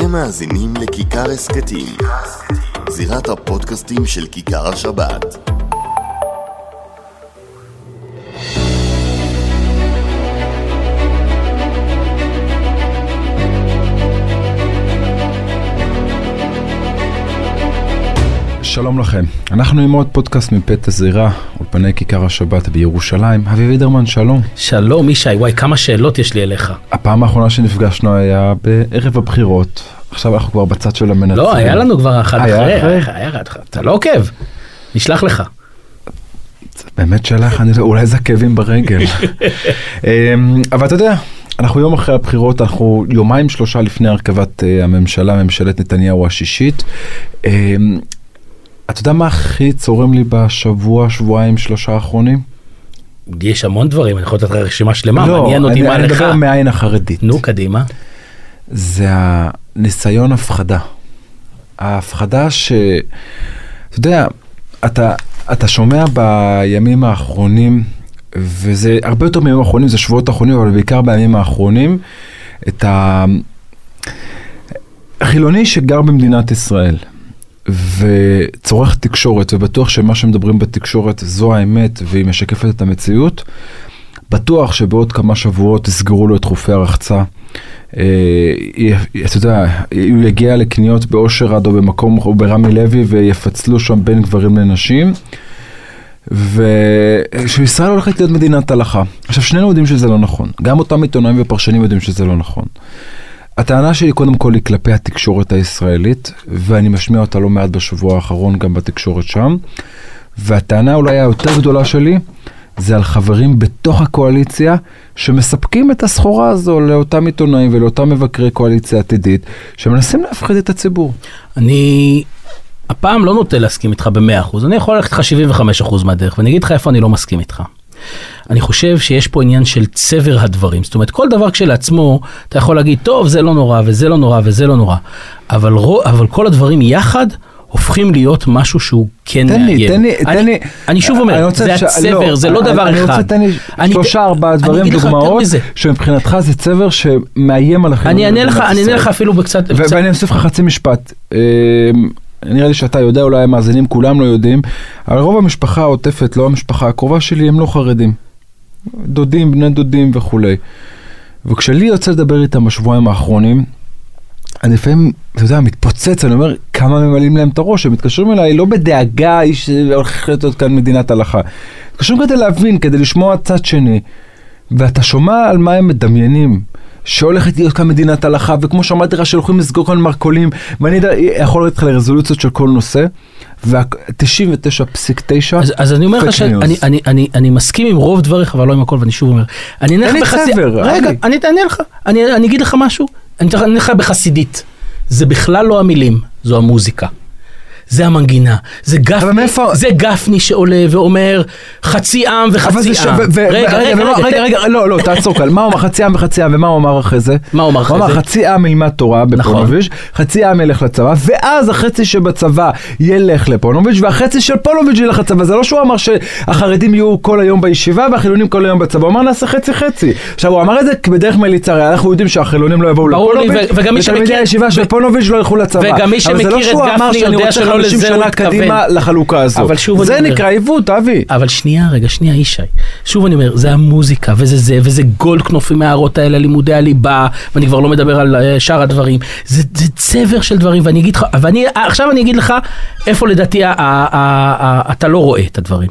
אתם מאזינים לכיכר הסכתים, זירת הפודקאסטים של כיכר השבת. שלום לכם, אנחנו עם עוד פודקאסט מפת הזירה, אולפני כיכר השבת בירושלים. אבי וידרמן, שלום. שלום ישי, וואי כמה שאלות יש לי אליך. הפעם האחרונה שנפגשנו היה בערב הבחירות, עכשיו אנחנו כבר בצד של המנצחים. לא, היה לנו כבר אחד אחרי, אחרי? היה- אחד אחרי, אתה לא עוקב, נשלח לך. באמת שאלה איך אני, אולי זה הכאבים ברגל. אמ, אבל אתה יודע, אנחנו יום אחרי הבחירות, אנחנו יומיים שלושה לפני הרכבת אה, הממשלה, ממשלת נתניהו השישית. אמ, אתה יודע מה הכי צורם לי בשבוע, שבועיים, שלושה האחרונים? יש המון דברים, אני יכול לתת לך רשימה שלמה, לא, מעניין אותי אני- מה אני לך. מדבר מהעין החרדית. נו, קדימה. זה הניסיון הפחדה. ההפחדה ש... אתה יודע, אתה, אתה שומע בימים האחרונים, וזה הרבה יותר מימים האחרונים, זה שבועות האחרונים, אבל בעיקר בימים האחרונים, את. החילוני שגר במדינת ישראל. וצורך תקשורת ובטוח שמה שמדברים בתקשורת זו האמת והיא משקפת את המציאות, בטוח שבעוד כמה שבועות יסגרו לו את חופי הרחצה. אה, אתה יודע, הוא יגיע לקניות באושר עד או במקום או ברמי לוי ויפצלו שם בין גברים לנשים. ושישראל הולכת להיות מדינת הלכה. עכשיו שנינו יודעים שזה לא נכון, גם אותם עיתונאים ופרשנים יודעים שזה לא נכון. הטענה שלי קודם כל היא כלפי התקשורת הישראלית, ואני משמיע אותה לא מעט בשבוע האחרון גם בתקשורת שם. והטענה אולי היותר גדולה שלי, זה על חברים בתוך הקואליציה שמספקים את הסחורה הזו לאותם עיתונאים ולאותם מבקרי קואליציה עתידית, שמנסים להפחיד את הציבור. אני הפעם לא נוטה להסכים איתך ב-100%, אני יכול ללכת איתך 75% מהדרך, ואני אגיד לך איפה אני לא מסכים איתך. אני חושב שיש פה עניין של צבר הדברים, זאת אומרת כל דבר כשלעצמו, אתה יכול להגיד, טוב זה לא נורא וזה לא נורא וזה לא נורא, אבל, רו, אבל כל הדברים יחד הופכים להיות משהו שהוא כן תן לי, מאיים. תן לי, אני, תן לי. אני שוב אני אומר, רוצה זה הצבר, לא, זה לא אני- דבר אני אחד. רוצה, תן לי אני- שלושה ארבעה אני דברים, דוגמאות. שמבחינתך זה צבר שמאיים על החילונים. אני אענה לך, אני אפילו בקצת, ואני אוסיף לך חצי משפט. אה, נראה לי שאתה יודע, אולי המאזינים כולם לא יודעים, אבל רוב המשפחה העוטפת, לא המשפחה הקרובה שלי, הם לא חרדים. דודים, בני דודים וכולי. וכשלי יוצא לדבר איתם בשבועיים האחרונים, אני לפעמים, אתה יודע, מתפוצץ, אני אומר, כמה ממלאים להם את הראש, הם מתקשרים אליי לא בדאגה, איש הולך להיות כאן מדינת הלכה. מתקשרים כדי להבין, כדי לשמוע צד שני, ואתה שומע על מה הם מדמיינים. שהולכת להיות כאן מדינת הלכה, וכמו שאמרתי לך שהולכים לסגור כאן מרכולים, ואני יכול לך לרזולוציות של כל נושא, וה-99.9 אז, אז אני אומר לך שאני. אני, אני, אני מסכים עם רוב דבריך, אבל לא עם הכל, ואני שוב אומר, אני אענה לך צבר, רגע. אני אענה לך, אני, אני אגיד לך משהו, אני אענה לך בחסידית, זה בכלל לא המילים, זו המוזיקה. זה המנגינה, זה גפני, מאיפה- זה גפני שעולה ואומר חצי עם וחצי זה ש... עם. ו- רגע, רגע, רגע, רגע, רגע, רגע, לא, לא, תעצור כאן, מה הוא אמר חצי עם וחצי עם, ומה הוא אמר אחרי זה? מה הוא אמר אחרי הוא אמר זה? חצי עם ילמד תורה בפונוביץ', חצי עם ילך לצבא, ואז החצי שבצבא ילך לפונוביץ', והחצי של פונוביץ' ילך לצבא. זה לא שהוא אמר שהחרדים יהיו כל היום בישיבה והחילונים כל היום בצבא, הוא אמר נעשה חצי חצי. עכשיו הוא אמר את זה בדרך מליצה, הרי אנחנו יודעים שהחילונים לא יבואו לפונוביץ', ותלמידי הישיבה של פונוביץ' לא ילכו לצבא. וגם מי אבל זה שמכיר את שהוא אמר גפני שאני יודע רוצה שלא 50 לזה שנה. קדימה לחלוקה הזו. אבל שוב זה אני אומר- נקרא עיוות, אבי. אבל שנייה, רגע, שנייה, ישי. שוב אני אומר, זה המוזיקה, וזה זה, וזה גולדקנופ עם ההערות האלה, לימודי הליבה, ואני כבר לא מדבר על אה, שאר הדברים. זה, זה צבר של דברים, ואני אגיד לך, ואני, עכשיו אני אגיד לך איפה לדעתי ה, ה, ה, ה, אתה לא רואה את הדברים.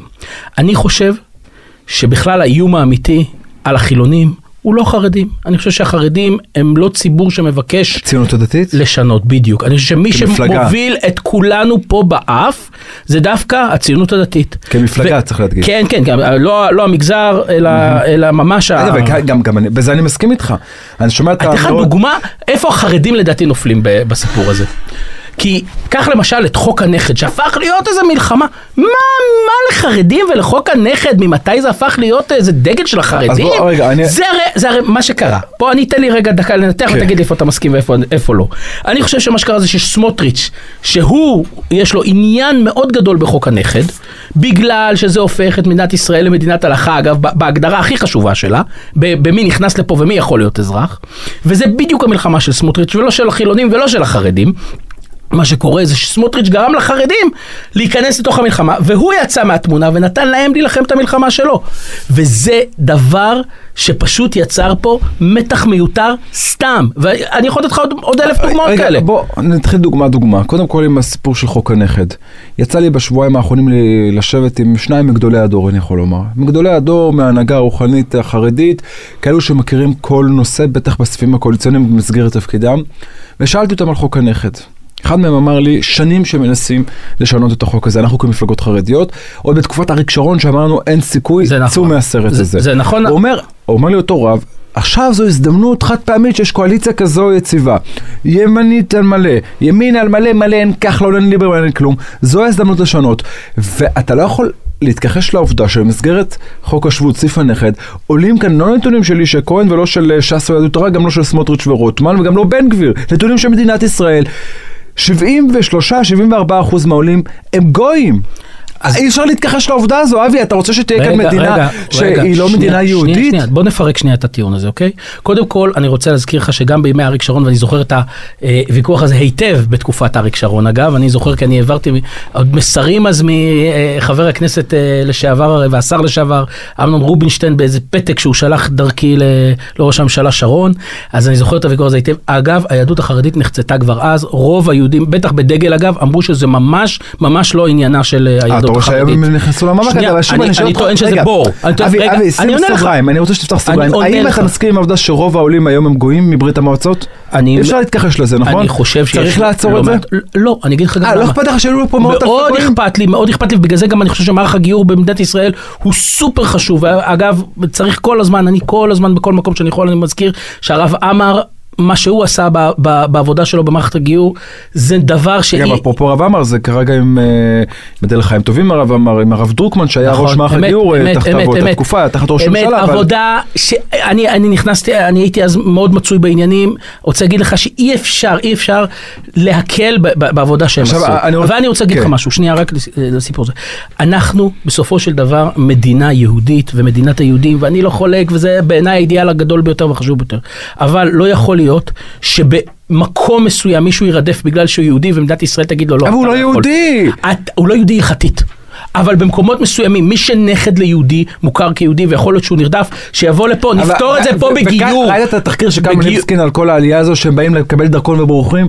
אני חושב שבכלל האיום האמיתי על החילונים הוא לא חרדים. אני חושב שהחרדים הם לא ציבור שמבקש ציונות הדתית? לשנות, בדיוק. אני חושב שמי כמפלגה. שמוביל את כולנו פה באף, זה דווקא הציונות הדתית. כמפלגה, צריך להדגיש. כן, כן, כן, לא, לא המגזר, אלא, אלא ממש ה... רגע, וגם- גם, גם אני, בזה אני מסכים איתך. אני שומע את אני אתן לך דוגמה איפה החרדים לדעתי נופלים בסיפור הזה. כי קח למשל את חוק הנכד, שהפך להיות איזה מלחמה. מה, מה לחרדים ולחוק הנכד, ממתי זה הפך להיות איזה דגל של החרדים? בוא, רגע, אני- זה הרי, זה הרי מה שקרה. בוא, אני אתן לי רגע דקה לנתח כן. ותגיד לי איפה אתה מסכים ואיפה איפה לא. אני חושב שמה שקרה זה שסמוטריץ', שהוא, יש לו עניין מאוד גדול בחוק הנכד, בגלל שזה הופך את מדינת ישראל למדינת הלכה, אגב, בהגדרה הכי חשובה שלה, במי נכנס לפה ומי יכול להיות אזרח, וזה בדיוק המלחמה של סמוטריץ' ולא של החילונים ולא של החרדים. מה שקורה זה שסמוטריץ' גרם לחרדים להיכנס לתוך המלחמה, והוא יצא מהתמונה ונתן להם להילחם את המלחמה שלו. וזה דבר שפשוט יצר פה מתח מיותר סתם. ואני יכול לתת לך עוד, עוד אלף דוגמאות רגע, כאלה. בוא נתחיל דוגמה דוגמה. קודם כל עם הסיפור של חוק הנכד. יצא לי בשבועיים האחרונים לשבת עם שניים מגדולי הדור, אני יכול לומר. מגדולי הדור מההנהגה הרוחנית החרדית, כאלו שמכירים כל נושא, בטח בסעיפים הקואליציוניים במסגרת תפקידם, ושאלתי אותם על חוק הנכד. אחד מהם אמר לי, שנים שמנסים לשנות את החוק הזה, אנחנו כמפלגות חרדיות, עוד בתקופת אריק שרון שאמרנו אין סיכוי, זה נכון. צאו מהסרט זה- הזה. זה נכון. הוא אומר, הוא אומר לי אותו רב, עכשיו זו הזדמנות חד פעמית שיש קואליציה כזו יציבה. ימנית על מלא, ימין על מלא מלא, אין כחלון, אין ליברמן, אין כלום. זו ההזדמנות לשנות. ואתה לא יכול להתכחש לעובדה שבמסגרת חוק השבות, סעיף הנכד, עולים כאן לא נתונים של אישה כהן ולא של אה, ש"ס ויהדות התורה, גם לא של סמוטריץ' ורוטמן וגם לא בן גביר. נתונים של מדינת ישראל. 73-74 אחוז מהעולים הם גויים. אז אי אפשר להתכחש לעובדה הזו, אבי, אתה רוצה שתהיה כאן מדינה שהיא לא שנייה, מדינה שנייה, יהודית? שנייה, בוא נפרק שנייה את הטיעון הזה, אוקיי? קודם כל, אני רוצה להזכיר לך שגם בימי אריק שרון, ואני זוכר את הוויכוח הזה היטב בתקופת אריק שרון, אגב, אני זוכר כי אני העברתי עוד מסרים אז מחבר הכנסת אה, לשעבר הרי והשר לשעבר, אמנון רובינשטיין, באיזה פתק שהוא שלח דרכי לראש הממשלה שרון, אז אני זוכר את הוויכוח הזה היטב. אגב, היהדות החרדית נחצתה כבר אז, רוב היהודים, בטח בדגל אגב, אמרו שזה ממש, ממש לא עניינה של אה, היהדות רואה שהיום החרדית. הם נכנסו למאבק הזה, אבל שוב אני- אני שואל אני אותך, טוען שזה בור. אני אבי, אבי, אני שים. סוגריים, אני רוצה שתפתח סוגריים. האם. אתה מסכים עם העובדה שרוב העולים היום הם גויים מברית המועצות? אני- אי אפשר להתכחש לזה, נכון? אני חושב שיש... צריך לעצור לא את זה? מעט- לא, אני אגיד לך גם אה, למה. לא אכפת לך שהיו פה מאות אלפי מאוד? אכפת לי, מאוד אכפת לי, ובגלל זה גם אני חושב שמערך הגיור במדינת ישראל הוא סופר חשוב. אגב, צריך כל הזמן, אני כל הזמן בכל מקום שאני יכול, אני מזכיר שהרב עמאר, מה שהוא עשה ב- ב- בעבודה שלו במערכת הגיור, זה דבר שהיא... גם אפרופו הרב עמר, זה קרה גם עם, אה, ייבדל לחיים טובים הרב עמר, עם הרב דרוקמן שהיה נכון, ראש מערך אמת, הגיור אה, אמת, תחתיו אמת, באותה אמת. תקופה, תחת ראש אמת, הממשלה, אבל... עבודה, שאני אני נכנסתי, אני הייתי אז מאוד מצוי בעניינים, רוצה להגיד לך שאי אפשר, אי אפשר להקל ב- ב- בעבודה שהם עכשיו, עשו. אני רוצה- ואני רוצה להגיד לך כן. משהו, שנייה רק לס- לסיפור הזה. אנחנו בסופו של דבר מדינה יהודית ומדינת היהודים, ואני לא חולק, וזה בעיניי האידיאל הגדול ביותר והחשוב ביותר. אבל לא יכול להיות שבמקום מסוים מישהו יירדף בגלל שהוא יהודי ומדינת ישראל תגיד לו לא. אבל הוא לא יכול." יהודי! את, הוא לא יהודי הלכתית. אבל במקומות מסוימים, מי שנכד ליהודי, מוכר כיהודי, ויכול להיות שהוא נרדף, שיבוא לפה, נפתור אבל- את זה פה ו- וכאן- בגיור. ראית את התחקיר קלמן בגיור- ליבסקין על כל העלייה הזו שהם באים לקבל דרכון ובורחים?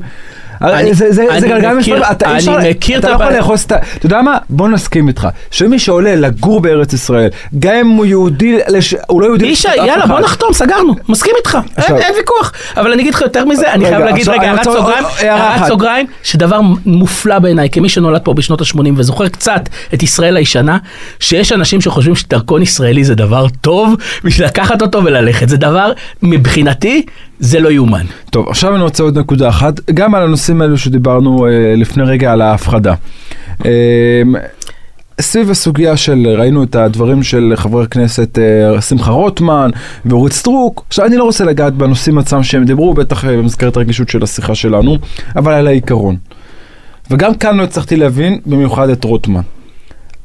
אני- זה- זה זה אני גלגל מסתובב, אתה אני אפשר- מכיר אתה את לא יכול. לאחוז את ה... אתה יודע מה? בוא נסכים איתך, שמי שעולה לגור בארץ ישראל, גם אם הוא יהודי, לש- הוא לא יהודי... אף יאללה. בוא נחתום, סגרנו, מסכים איתך, אין- עכשיו- אין ויכוח. אבל אני אגיד לך יותר מזה, אני חייב להגיד, רגע, הערת סוגריים, הערה הערת. סוגריים, שדבר מופלא בעיניי, כמי שנולד פה בשנות ה-80 וזוכר קצת את ישראל הישנה, שיש אנשים שחושבים שדרכון ישראלי זה דבר טוב בשביל לקחת אותו וללכת. זה דבר, מבחינתי, זה לא יאומן. טוב, עכשיו אני רוצה עוד נקודה אחת, גם על הנושאים האלו שדיברנו אה, לפני רגע על ההפחדה. אה, סביב הסוגיה של, ראינו את הדברים של חבר הכנסת אה, שמחה רוטמן ואורית סטרוק, עכשיו אני לא רוצה לגעת בנושאים עצמם שהם דיברו, בטח אה, במסגרת הרגישות של השיחה שלנו, אבל על העיקרון. וגם כאן לא הצלחתי להבין במיוחד את רוטמן.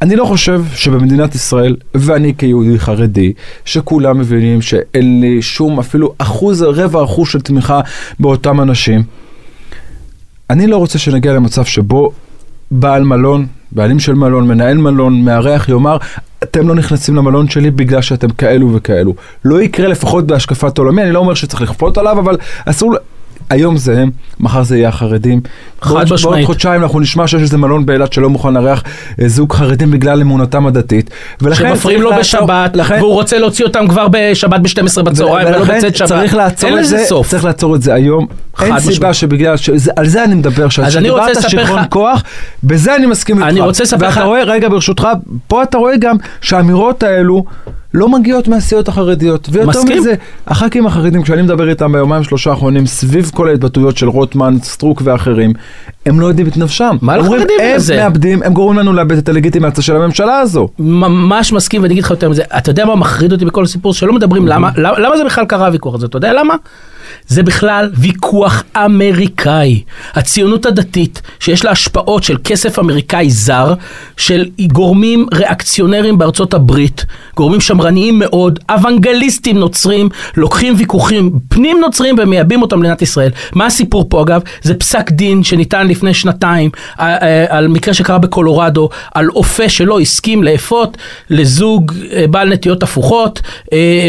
אני לא חושב שבמדינת ישראל, ואני כיהודי חרדי, שכולם מבינים שאין לי שום אפילו אחוז, רבע אחוז של תמיכה באותם אנשים, אני לא רוצה שנגיע למצב שבו בעל מלון, בעלים של מלון, מנהל מלון, מארח יאמר, אתם לא נכנסים למלון שלי בגלל שאתם כאלו וכאלו. לא יקרה לפחות בהשקפת עולמי, אני לא אומר שצריך לכפות עליו, אבל אסור... היום זה הם, מחר זה יהיה החרדים. חד בעוד- בעוד משמעית. חודשיים אנחנו נשמע שיש איזה מלון באילת שלא מוכן לארח אה, זוג חרדים בגלל אמונתם הדתית. ולכן שמפריעים לו בשבת, לכן- והוא רוצה להוציא אותם כבר בשבת ב-12 בצהריים, ולא בצאת שבת. צריך לעצור אין את לזה זה, סוף. צריך לעצור את זה היום. אין משמעית. סיבה שבגלל, שזה- על זה אני מדבר, אז אני רוצה שדיברת לספר לך- כוח, בזה אני מסכים איתך. אני רוצה לספר לך- ואתה רואה, רגע ברשותך, פה אתה רואה גם שהאמירות האלו לא מגיעות מהסיעות החרדיות. ויותר מסכים. מזה, הח"כים החרדים, כשאני מדבר איתם ביומיים שלושה האחרונים, סביב כל ההתבטאויות של רוטמן, סטרוק ואחרים, הם לא יודעים את נפשם. מה לחרדים הם לזה?" מאבדים, הם גורמים לנו לאבד את הלגיטימציה של הממשלה הזו. ממש מסכים ואני אגיד לך יותר מזה, אתה יודע מה מחריד אותי בכל הסיפור שלא מדברים למה, למה, למה זה בכלל קרה הוויכוח הזה, אתה יודע למה? זה בכלל ויכוח אמריקאי. הציונות הדתית, שיש לה השפעות של כסף אמריקאי זר, של גורמים ריאקציונרים בארצות הברית, גורמים שמרניים מאוד, אוונגליסטים נוצרים, לוקחים ויכוחים פנים נוצרים ומייבאים אותם למדינת ישראל. מה הסיפור פה אגב? זה פסק דין שניתן לפני שנתיים אה, אה, על מקרה שקרה בקולורדו, על אופה שלא הסכים לאפות לזוג אה, בעל נטיות הפוכות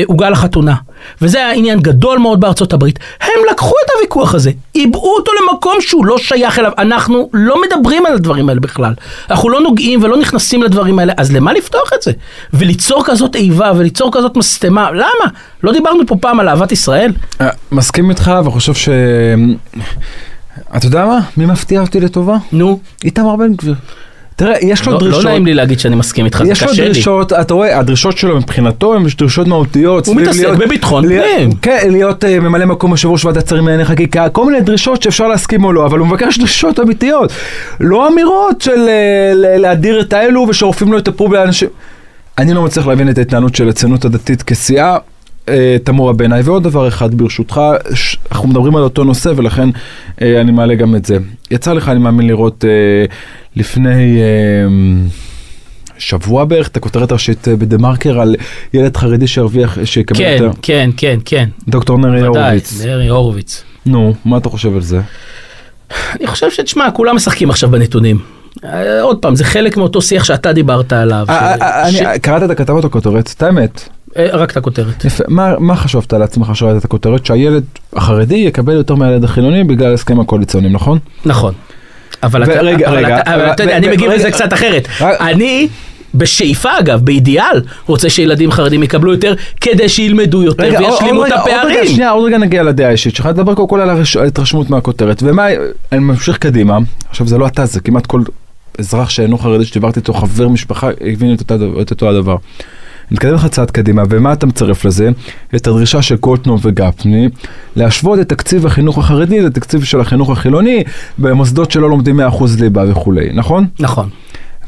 עוגה לחתונה. וזה היה עניין גדול מאוד בארצות הברית. הם לקחו את הוויכוח הזה, עיבו אותו למקום שהוא לא שייך אליו. אנחנו לא מדברים על הדברים האלה בכלל. אנחנו לא נוגעים ולא נכנסים לדברים האלה, אז למה לפתוח את זה? וליצור כזאת איבה וליצור כזאת משטמה, למה? לא דיברנו פה פעם על אהבת ישראל? אה, מסכים איתך וחושב ש... אתה יודע מה? מי מפתיע אותי לטובה? נו, איתמר בן גביר. תראה, יש לו לא, דרישות. לא נעים לי להגיד שאני מסכים איתך, זה יש לו קשה לי. דרישות, אתה רואה, הדרישות שלו מבחינתו הן דרישות מהותיות. הוא מתעסק להיות- בביטחון להיות- פנים. כן, להיות אה, ממלא מקום יושב ראש ועדת שרים לענייני חקיקה, כל מיני דרישות שאפשר להסכים או לא, אבל הוא מבקש דרישות אמיתיות. לא אמירות של ל- להדיר את האלו ושורפים לו את הפרו לאנשים. אני לא מצליח להבין את ההתנהלות של הציונות הדתית כסיעה. אה, תמוה בעיניי. ועוד דבר אחד ברשותך, ש- אנחנו מדברים על אותו נושא ולכן אה, אני מעלה גם את זה. יצא לך, אני מאמין, לראות אה, לפני אה, שבוע בערך את הכותרת הראשית אה, בדה מרקר על ילד חרדי שהרוויח, שיקבל כן, יותר. כן, כן, כן. דוקטור נרי ודאי, הורוביץ. נרי הורוביץ. נו, מה אתה חושב על זה? אני חושב שתשמע, כולם משחקים עכשיו בנתונים. אה, עוד פעם, זה חלק מאותו שיח שאתה דיברת עליו. אה, אני- קראת את הכתבה או את הכותרת? את האמת. רק את הכותרת. יפה. מה- מה חשבת על עצמך שראית את הכותרת? שהילד החרדי יקבל יותר מהילד החילוני בגלל ההסכם הקואליציוני, נכון? נכון. אבל אתה, ורגע, אבל רגע, אתה, אבל אתה יודע, אני מגיב רגע, לזה קצת אחרת. רק- אני, בשאיפה אגב, באידיאל, רוצה שילדים חרדים יקבלו יותר, כדי שילמדו יותר רגע, וישלימו עוד את רגע, עוד רגע, הפערים. שנייה, עוד רגע נגיע לדעה האישית שלך, נדבר קודם כל על הרש- ההתרשמות מהכותרת. ומה, אני ממשיך קדימה, עכשיו זה לא אתה, זה כמעט כל אזרח שאינו חרדי שדיברתי איתו, חבר משפחה, הבין את אותו הדבר. נתקדם לך צעד קדימה, ומה אתה מצרף לזה? את הדרישה של גולדקנופ וגפני, להשוות את תקציב החינוך החרדי לתקציב של החינוך החילוני, במוסדות שלא לומדים 100% ליבה וכולי, נכון? נכון.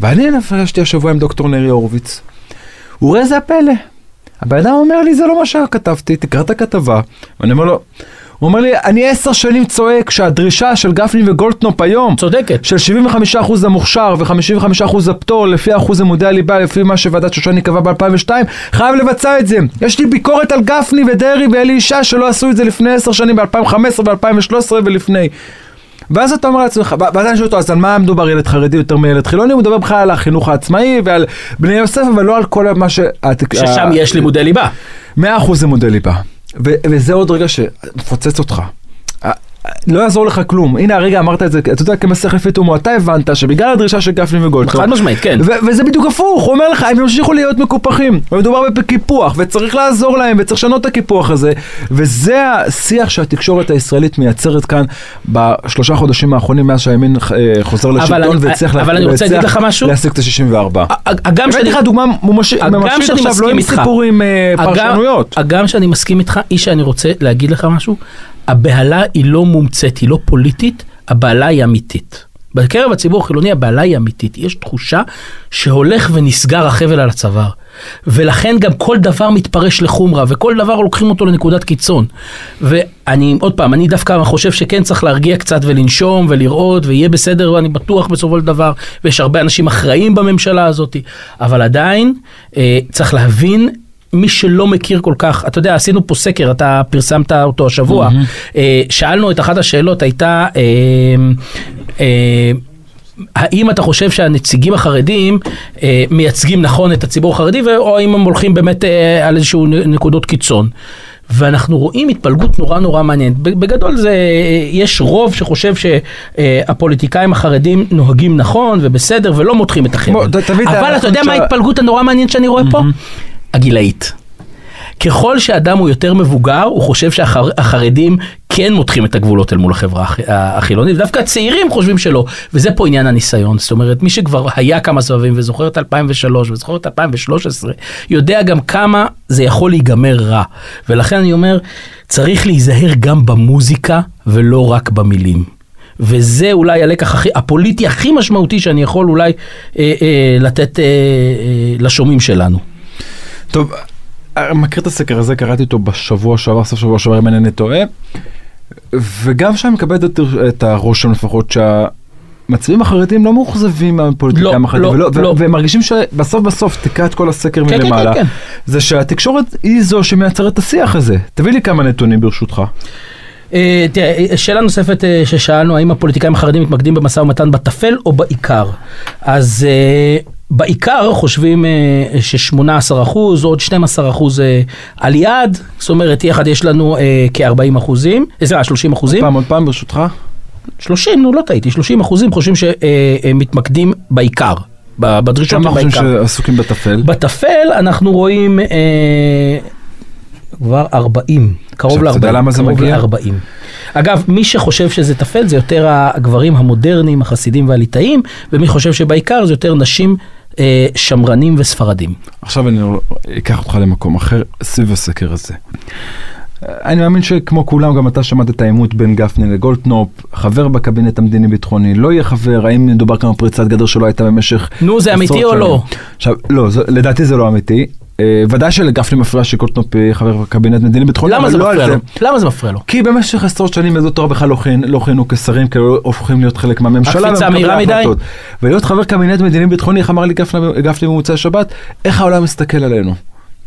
ואני נפגשתי השבוע עם דוקטור נרי הורוביץ. וראה זה הפלא. הבן אדם אומר לי, זה לא מה שכתבתי, תקרא את הכתבה. ואני אומר לו, הוא אומר לי, אני עשר שנים צועק שהדרישה של גפני וגולדקנופ היום, צודקת. של 75% המוכשר ו-55% הפטור לפי אחוז לימודי הליבה, לפי מה שוועדת שושני קבעה ב-2002, חייב לבצע את זה. יש לי ביקורת על גפני ודרעי ואלי ישי שלא עשו את זה לפני עשר שנים, ב-2015 ב-2013 ולפני. ואז אתה אומר לעצמך, ואז אני שואל אותו, אז על מה מדובר ילד חרדי יותר מילד חילוני? הוא מדבר בכלל על החינוך העצמאי ועל בני יוסף, אבל לא על כל מה ש... ששם יש לימודי ליבה. מאה אחוז לימודי ליבה. ו- וזה עוד רגע שמפוצץ אותך. לא יעזור לך כלום. הנה הרגע אמרת את זה, אתה יודע, כמסך לפי תומו, אתה הבנת שבגלל הדרישה של גפני וגולדקנופ, חד משמעית, כן. וזה בדיוק הפוך, הוא אומר לך, הם ימשיכו להיות מקופחים, ומדובר בקיפוח, וצריך לעזור להם, וצריך לשנות את הקיפוח הזה, וזה השיח שהתקשורת הישראלית מייצרת כאן בשלושה חודשים האחרונים, מאז שהימין אה, חוזר לשלטון, אני- והצליח אני. להשיג את ה-64. הגם שאני... לך דוגמה ממשית עכשיו, לא עם. סיפורים אה, פרשנויות. הגם שאני מסכים איתך, איש שאני רוצה להגיד לך משהו, הבהלה היא לא מומצאת, היא לא פוליטית, הבהלה היא אמיתית. בקרב הציבור החילוני הבהלה היא אמיתית, יש תחושה שהולך ונסגר החבל על הצוואר. ולכן גם כל דבר מתפרש לחומרה, וכל דבר לוקחים אותו לנקודת קיצון. ואני, עוד פעם, אני דווקא חושב שכן צריך להרגיע קצת ולנשום ולראות, ויהיה בסדר, ואני בטוח בסופו של דבר, ויש הרבה אנשים אחראים בממשלה הזאת, אבל עדיין אה, צריך להבין מי שלא מכיר כל כך, אתה יודע, עשינו פה סקר, אתה פרסמת אותו השבוע, אה, שאלנו את אחת השאלות, הייתה, אה, אה, האם אתה חושב שהנציגים החרדים אה, מייצגים נכון את הציבור החרדי, או האם הם הולכים באמת אה, על איזשהו נקודות קיצון? ואנחנו רואים התפלגות נורא נורא מעניינת. בגדול זה, יש רוב שחושב שהפוליטיקאים החרדים נוהגים נכון ובסדר ולא מותחים את את אבל אתה יודע מה ההתפלגות הנורא מעניינת שאני רואה פה? הגילאית. ככל שאדם הוא יותר מבוגר, הוא חושב שהחרדים כן מותחים את הגבולות אל מול החברה הח- החילונית, דווקא הצעירים חושבים שלא, וזה פה עניין הניסיון, זאת אומרת, מי שכבר היה כמה סבבים וזוכר את 2003 וזוכר את 2013, יודע גם כמה זה יכול להיגמר רע, ולכן אני אומר, צריך להיזהר גם במוזיקה ולא רק במילים. וזה אולי הלקח הכי, הפוליטי הכי משמעותי שאני יכול אולי אה, אה, לתת אה, אה, לשומעים שלנו. טוב, אני מכיר את הסקר הזה, קראתי אותו בשבוע שעבר, סוף שבוע שעבר, אם אינני טועה, וגם שם מקבל את, הרושם לפחות שהמצביעים החרדים לא מאוכזבים מהפוליטיקאים לא, החרדים, לא, ולא, לא. והם מרגישים שבסוף בסוף, תקרא את כל הסקר כן, כן, מלמעלה, כן, כן. זה שהתקשורת היא זו שמייצרת את השיח הזה. תביא לי כמה נתונים ברשותך. אה, תראה, שאלה נוספת אה, ששאלנו, האם הפוליטיקאים החרדים מתמקדים במשא ומתן בטפל או בעיקר? אז אה, בעיקר חושבים אה, ש-18 אחוז, עוד 12 אחוז אה, על יעד, זאת אומרת, יחד יש לנו אה, כ-40 אחוזים, סליחה, 30 אחוזים. פעם עוד פעם ברשותך. 30, נו, לא טעיתי, 30 אחוזים חושבים שמתמקדים בעיקר, בדרישות כמה חושבים בעיקר. שעסוקים בטפל? בטפל אנחנו רואים אה, כבר 40, קרוב עכשיו, ל-40. אתה יודע למה זה מגיע? ל-40. אגב, מי שחושב שזה טפל זה יותר הגברים המודרניים, החסידים והליטאים, ומי חושב שבעיקר זה יותר נשים אה, שמרנים וספרדים. עכשיו אני אקח אותך למקום אחר סביב הסקר הזה. אני מאמין שכמו כולם גם אתה שמעת את העימות בין גפני לגולדקנופ, חבר בקבינט המדיני-ביטחוני, לא יהיה חבר, האם מדובר כאן על פריצת גדר שלא הייתה במשך נו, זה אמיתי או לא? עכשיו, לא, זה, לדעתי זה לא אמיתי. אה, ודאי שלגפני מפריע שגולדקנופ יהיה חבר בקבינט מדיני-ביטחוני, למה אבל זה לא מפריע. לו? למה זה מפריע לו? כי במשך עשרות שנים יהדות התורה בכלל לא לא כיהנו כשרים, כי לא הופכים להיות חלק מהממשלה. הקפיצה מהירה מדי? ולהיות חבר קבינט מדיני ביטחוני, איך אמר לי גפני גפני במוצאי שבת, איך העולם מסתכל עלינו.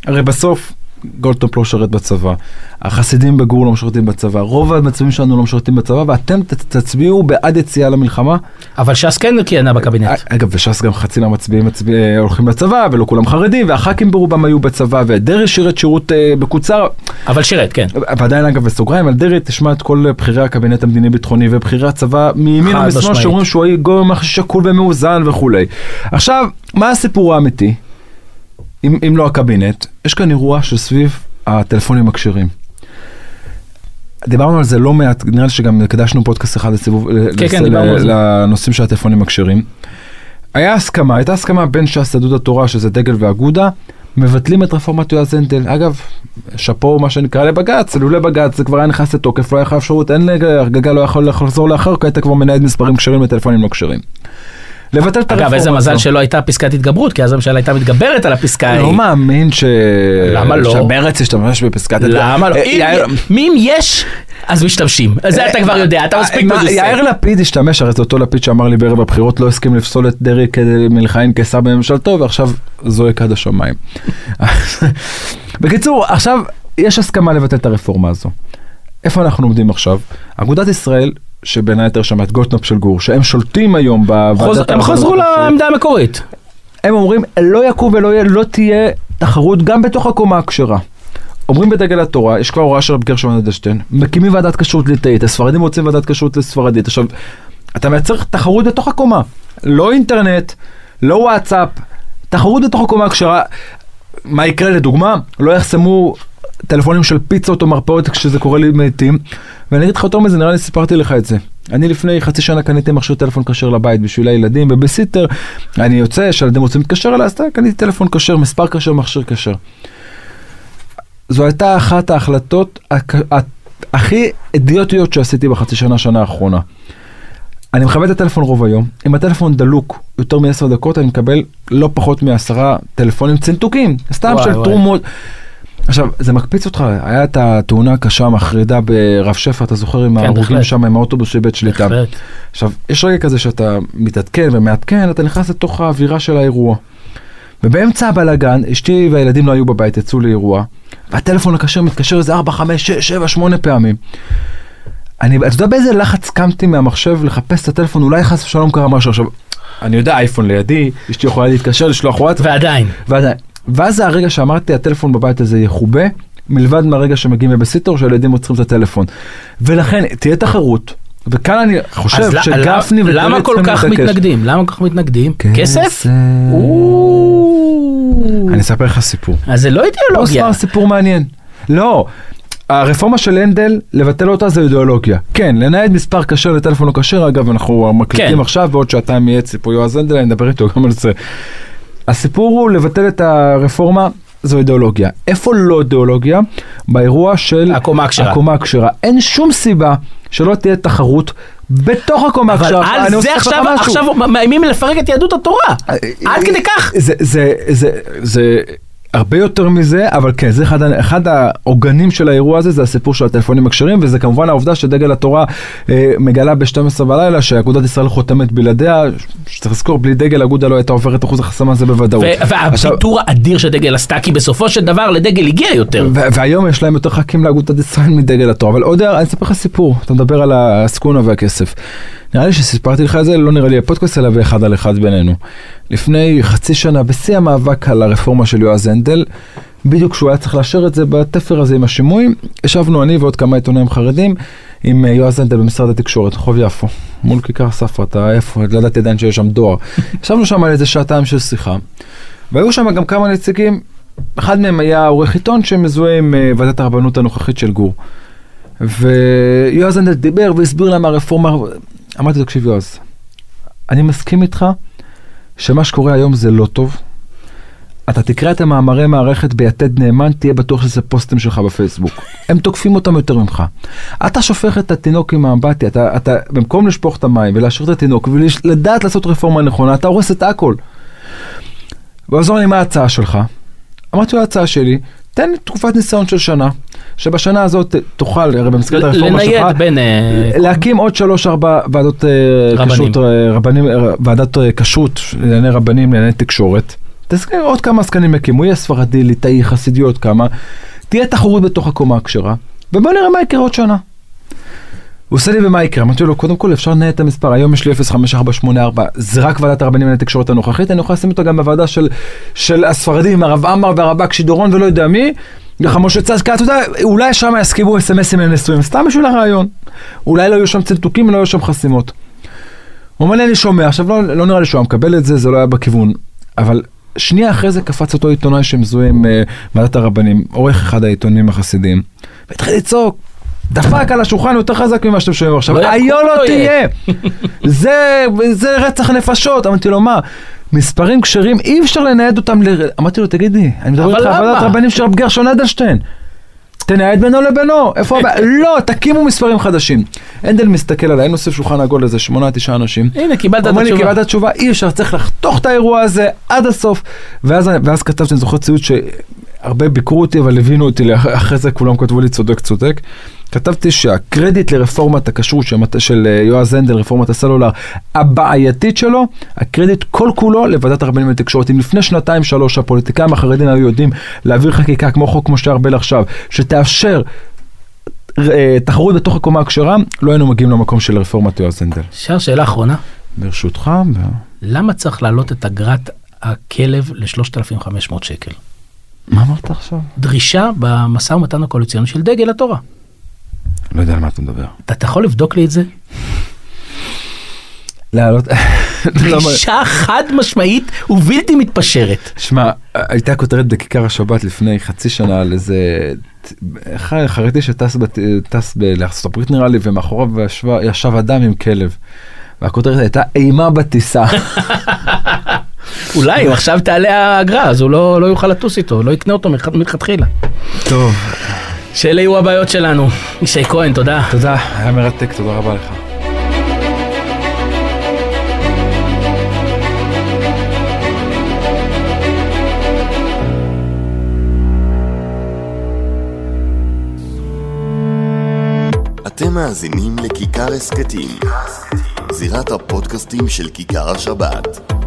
הרי בסוף גולדקנופ לא שרת בצבא, החסידים בגור לא משרתים בצבא, רוב המצביעים שלנו לא משרתים בצבא, ואתם תצביעו בעד יציאה למלחמה. אבל ש"ס כן כיהנה בקבינט. אגב, וש"ס גם חצי מהמצביעים מצביע, הולכים לצבא, ולא כולם חרדים, והח"כים ברובם היו בצבא, ודרעי שירת שירות אה, מקוצר. אבל שירת, כן. ועדיין אגב בסוגריים על דרעי תשמע את כל בכירי הקבינט המדיני ביטחוני ובכירי הצבא מימין ומשמאל. שאומרים שהוא גורם שקול ומאוזן וכולי. עכשיו מה הסיפור האמיתי? אם, אם לא הקבינט, יש כאן אירוע שסביב הטלפונים הכשרים. דיברנו על זה לא מעט, נראה לי שגם הקדשנו פודקאסט אחד לסיבוב, כן, לס- כן, זה. לנושאים של הטלפונים הכשרים. היה הסכמה, הייתה הסכמה בין ש"ס יהדות התורה, שזה דגל ואגודה, מבטלים את רפורמת יועז הנדל. אגב, שאפו מה שנקרא לבג"ץ, לולא בג"ץ זה כבר היה נכנס לתוקף, לא היה לך אפשרות, אין גגה לא יכול לחזור לאחר, כי היית כבר מנהל מספרים כשרים לטלפונים לא כשרים. לבטל את הרפורמה אגב, איזה מזל. שלא הייתה פסקת התגברות, כי אז הממשלה הייתה מתגברת על הפסקה ההיא. לא מאמין ש... למה לא? שמרץ ישתמש בפסקת... למה לא? אה, אם- יש, אז משתמשים. זה אתה כבר יודע, אתה מספיק מה, מנוסה. יאיר לפיד השתמש, הרי זה אותו לפיד שאמר לי בערב הבחירות, לא הסכים לפסול את דרעי כדי מלכהן כשר בממשלתו, ועכשיו זועק עד השמיים. בקיצור, עכשיו יש הסכמה לבטל את הרפורמה הזו. איפה אנחנו עומדים עכשיו? אגודת ישראל, שבין היתר שם את גולדקנופ של גור, שהם שולטים היום בוועדת... הם חזרו. לעמדה המקורית. הם אומרים, לא יקום ולא יהיה, לא תהיה תחרות גם בתוך הקומה הכשרה. אומרים בדגל התורה, יש כבר הוראה של רב גרשון אדלשטיין, מקימים ועדת כשרות ליטאית, הספרדים רוצים ועדת כשרות לספרדית. עכשיו, אתה מייצר תחרות בתוך הקומה, לא אינטרנט, לא וואטסאפ, תחרות בתוך הקומה הכשרה. מה יקרה לדוגמה? לא יחסמו טלפונים של פיצות או מרפאות כשזה קורה לי מתים. ואני אגיד לך יותר מזה, נראה לי סיפרתי לך את זה. אני לפני חצי שנה קניתי מכשיר טלפון כשר לבית בשביל הילדים בבסיטר. אני יוצא, שהילדים רוצים להתקשר אליי, אז קניתי טלפון כשר, מספר כשר, מכשיר כשר. זו הייתה אחת ההחלטות הכי אידיוטיות שעשיתי בחצי שנה, שנה האחרונה. אני מכבד את הטלפון רוב היום, אם הטלפון דלוק יותר מ-10 דקות אני מקבל לא פחות מעשרה טלפונים צנתוקים, סתם וואי, של וואי. תרומות. עכשיו, זה מקפיץ אותך, היה את התאונה הקשה המחרידה ברב שפע, אתה זוכר עם כן, ההרוגים. שם עם האוטובוס שאיבד שליטה. בהחלט. עכשיו, יש רגע כזה שאתה מתעדכן ומעדכן, אתה נכנס לתוך האווירה של האירוע. ובאמצע הבלאגן, אשתי והילדים לא היו בבית, יצאו לאירוע, והטלפון הכשר מתקשר איזה 4, 5, 6, 7, 8 פעמים. אני, אתה יודע באיזה לחץ קמתי מהמחשב לחפש את הטלפון, אולי חס ושלום קרה משהו. עכשיו, אני יודע, אייפון לידי, אשתי יכולה להתקשר, לשלוח וואטסאפ, ועדיין. ועדיין. ואז זה הרגע שאמרתי, הטלפון בבית הזה יכובה, מלבד מהרגע שמגיעים בבסיטר, שהילדים עוצרים את הטלפון. ולכן, תהיה תחרות, וכאן אני חושב שגפני למה- ודרעי למה כל צריכים כך להתעקש. מתנגדים? למה כל כך מתנגדים? כסף? אני אספר לך סיפור. אז זה לא לא אידיאולוגיה. סתם סיפור מעניין. לא, הרפורמה של הנדל, לבטל אותה זה אידיאולוגיה. כן, לנייד מספר כשר לטלפון לא כשר, אגב, אנחנו מקליטים כן. עכשיו, ועוד שעתיים יהיה פה יועז הנדל, אני אדבר איתו גם על זה. הסיפור הוא לבטל את הרפורמה, זו אידיאולוגיה. איפה לא אידיאולוגיה? באירוע של הקומה הכשרה. הקומה הכשרה. אין שום סיבה שלא תהיה תחרות בתוך הקומה אבל הכשרה. אני על זה עכשיו. עכשיו מאיימים לפרק את יהדות התורה. עד כדי כך. זה, זה, זה, זה הרבה יותר מזה, אבל כן, זה אחד, אחד העוגנים של האירוע הזה, זה הסיפור של הטלפונים הכשרים, וזה כמובן העובדה שדגל התורה אה, מגלה ב-12 בלילה שאגודת ישראל חותמת בלעדיה, שצריך לזכור, בלי דגל אגודה לא הייתה עוברת אחוז החסם הזה בוודאות. והוויתור האדיר שדגל עשתה, כי בסופו של דבר לדגל הגיע יותר. והיום יש להם יותר ח"כים לאגודת ישראל מדגל התורה, אבל עוד, אני אספר לך סיפור, אתה מדבר על הסקונה והכסף. נראה לי שסיפרתי לך את זה, לא נראה לי בפודקאסט, אלא באחד על אחד בינינו. לפני חצי שנה, בשיא המאבק על הרפורמה של יועז הנדל, בדיוק כשהוא היה צריך לאשר את זה בתפר הזה עם השימועים, ישבנו אני ועוד כמה עיתונאים חרדים עם אה, יועז הנדל במשרד התקשורת, רחוב יפו, מול כיכר ספרא, אתה איפה, לא ידעתי עדיין שיש שם דואר. ישבנו שם על איזה שעתיים של שיחה, והיו שם גם כמה נציגים, אחד מהם היה עורך עיתון שמזוהה עם אה, ועדת הרבנות הנוכחית של גור. ויועז הנדל דיבר והסביר להם הרפורמה, אמרתי לו, תקשיב יועז, אני מסכים איתך שמה שקורה היום זה לא טוב. אתה תקרא את המאמרי מערכת ביתד נאמן, תהיה בטוח שזה פוסטים שלך בפייסבוק. הם תוקפים אותם יותר ממך. אתה שופך את התינוק עם האמבטיה, אתה, אתה במקום לשפוך את המים ולהשאיר את התינוק ולדעת לעשות רפורמה נכונה, אתה הורס את הכל. ואז הוא אמר לי, מה ההצעה שלך? אמרתי לו, ההצעה שלי, תן תקופת ניסיון של שנה, שבשנה הזאת תוכל, הרי במסגרת הרפורמה שלך, לנייד בין... אה, להקים עוד שלוש ארבע ועדות אה, רבנים. כשרות, אה, רבנים, ועדת כשרות לענייני רבנים, לענייני תקשורת. תזכיר עוד כמה עסקנים יקימו, יהיה ספרדי, ליטאי, חסידי עוד כמה. תהיה תחרות בתוך הקומה הכשרה, ובוא נראה מה יקרה עוד שנה. הוא עושה לי ומה יקרה, אמרתי לו, קודם כל אפשר לנהל את המספר, היום יש לי 05484, זה רק ועדת הרבנים לענייני תקשורת הנוכחית, אני יכול לשים אותו גם בוועדה של, של הספרדים, הרב עמאר והרב"ק שידורון ולא יודע מי, ככה משה אתה יודע, אולי שם יסכימו אסמסים לנשואים, סתם בשביל הרעיון. אולי לא יהיו שם צנתוקים, לא יהיו שם חסימות. הוא אומר לי, אני שומע, עכשיו לא, לא נראה לי שהוא מקבל את זה, זה לא היה בכיוון, אבל שנייה אחרי זה קפץ אותו עיתונאי שמזוהה עם uh, ועדת הרבנים, עורך אחד העיתונים החסידיים, והתחיל לצעוק, דפק על השולחן יותר חזק ממה שאתם שומעים עכשיו, לא היה לא לא יהיה." תהיה, זה, זה רצח נפשות, אמרתי לו מה, מספרים כשרים אי אפשר לנייד אותם, ל... אמרתי לו תגידי, אני מדבר איתך על ועדת? רבנים של רב גרשון אדלשטיין. תנייד בינו לבינו, איפה הבעיה? לא, תקימו מספרים חדשים. הנדל מסתכל עליי, נוסיף שולחן עגול לזה, שמונה, תשעה אנשים. הנה, קיבלת את אומר לי, התשובה. קיבלת תשובה, אי אפשר, צריך לחתוך את האירוע הזה עד הסוף. ואז, ואז כתבתי, אני זוכר ציוץ שהרבה ביקרו אותי, אבל הבינו אותי, אחרי זה כולם כתבו לי צודק צודק. כתבתי שהקרדיט לרפורמת הכשרות של, של אה, יועז הנדל, רפורמת הסלולר, הבעייתית שלו, הקרדיט כל כולו לוועדת הרבנים לתקשורת. אם לפני שנתיים שלוש הפוליטיקאים החרדים היו יודעים להעביר חקיקה כמו חוק משה ארבל עכשיו, שתאפשר אה, תחרות בתוך הקומה הכשרה, לא היינו מגיעים למקום של רפורמת יועז הנדל. אפשר שאלה אחרונה? ברשותך, למה צריך להעלות את אגרת הכלב ל-3,500 שקל? מה אמרת עכשיו? דרישה במשא ומתן הקואליציוני של דגל התורה. לא יודע על מה אתה מדבר. אתה יכול לבדוק לי את זה? להעלות... למה? דרישה חד משמעית ובלתי מתפשרת. שמע, הייתה כותרת בכיכר השבת לפני חצי שנה על איזה חרדי שטס בת- טס לארצות הברית נראה לי, ומאחוריו ישב אדם עם כלב. והכותרת הייתה אימה בטיסה. אולי אם עכשיו תעלה האגרה אז הוא לא לא יוכל לטוס איתו, לא יקנה אותו מלכת- מלכתחילה. טוב, שאלה יהיו הבעיות שלנו. ישי כהן, תודה. תודה, היה מרתק, תודה רבה לך. אתם מאזינים לכיכר הסכתים, זירת הפודקאסטים של כיכר השבת.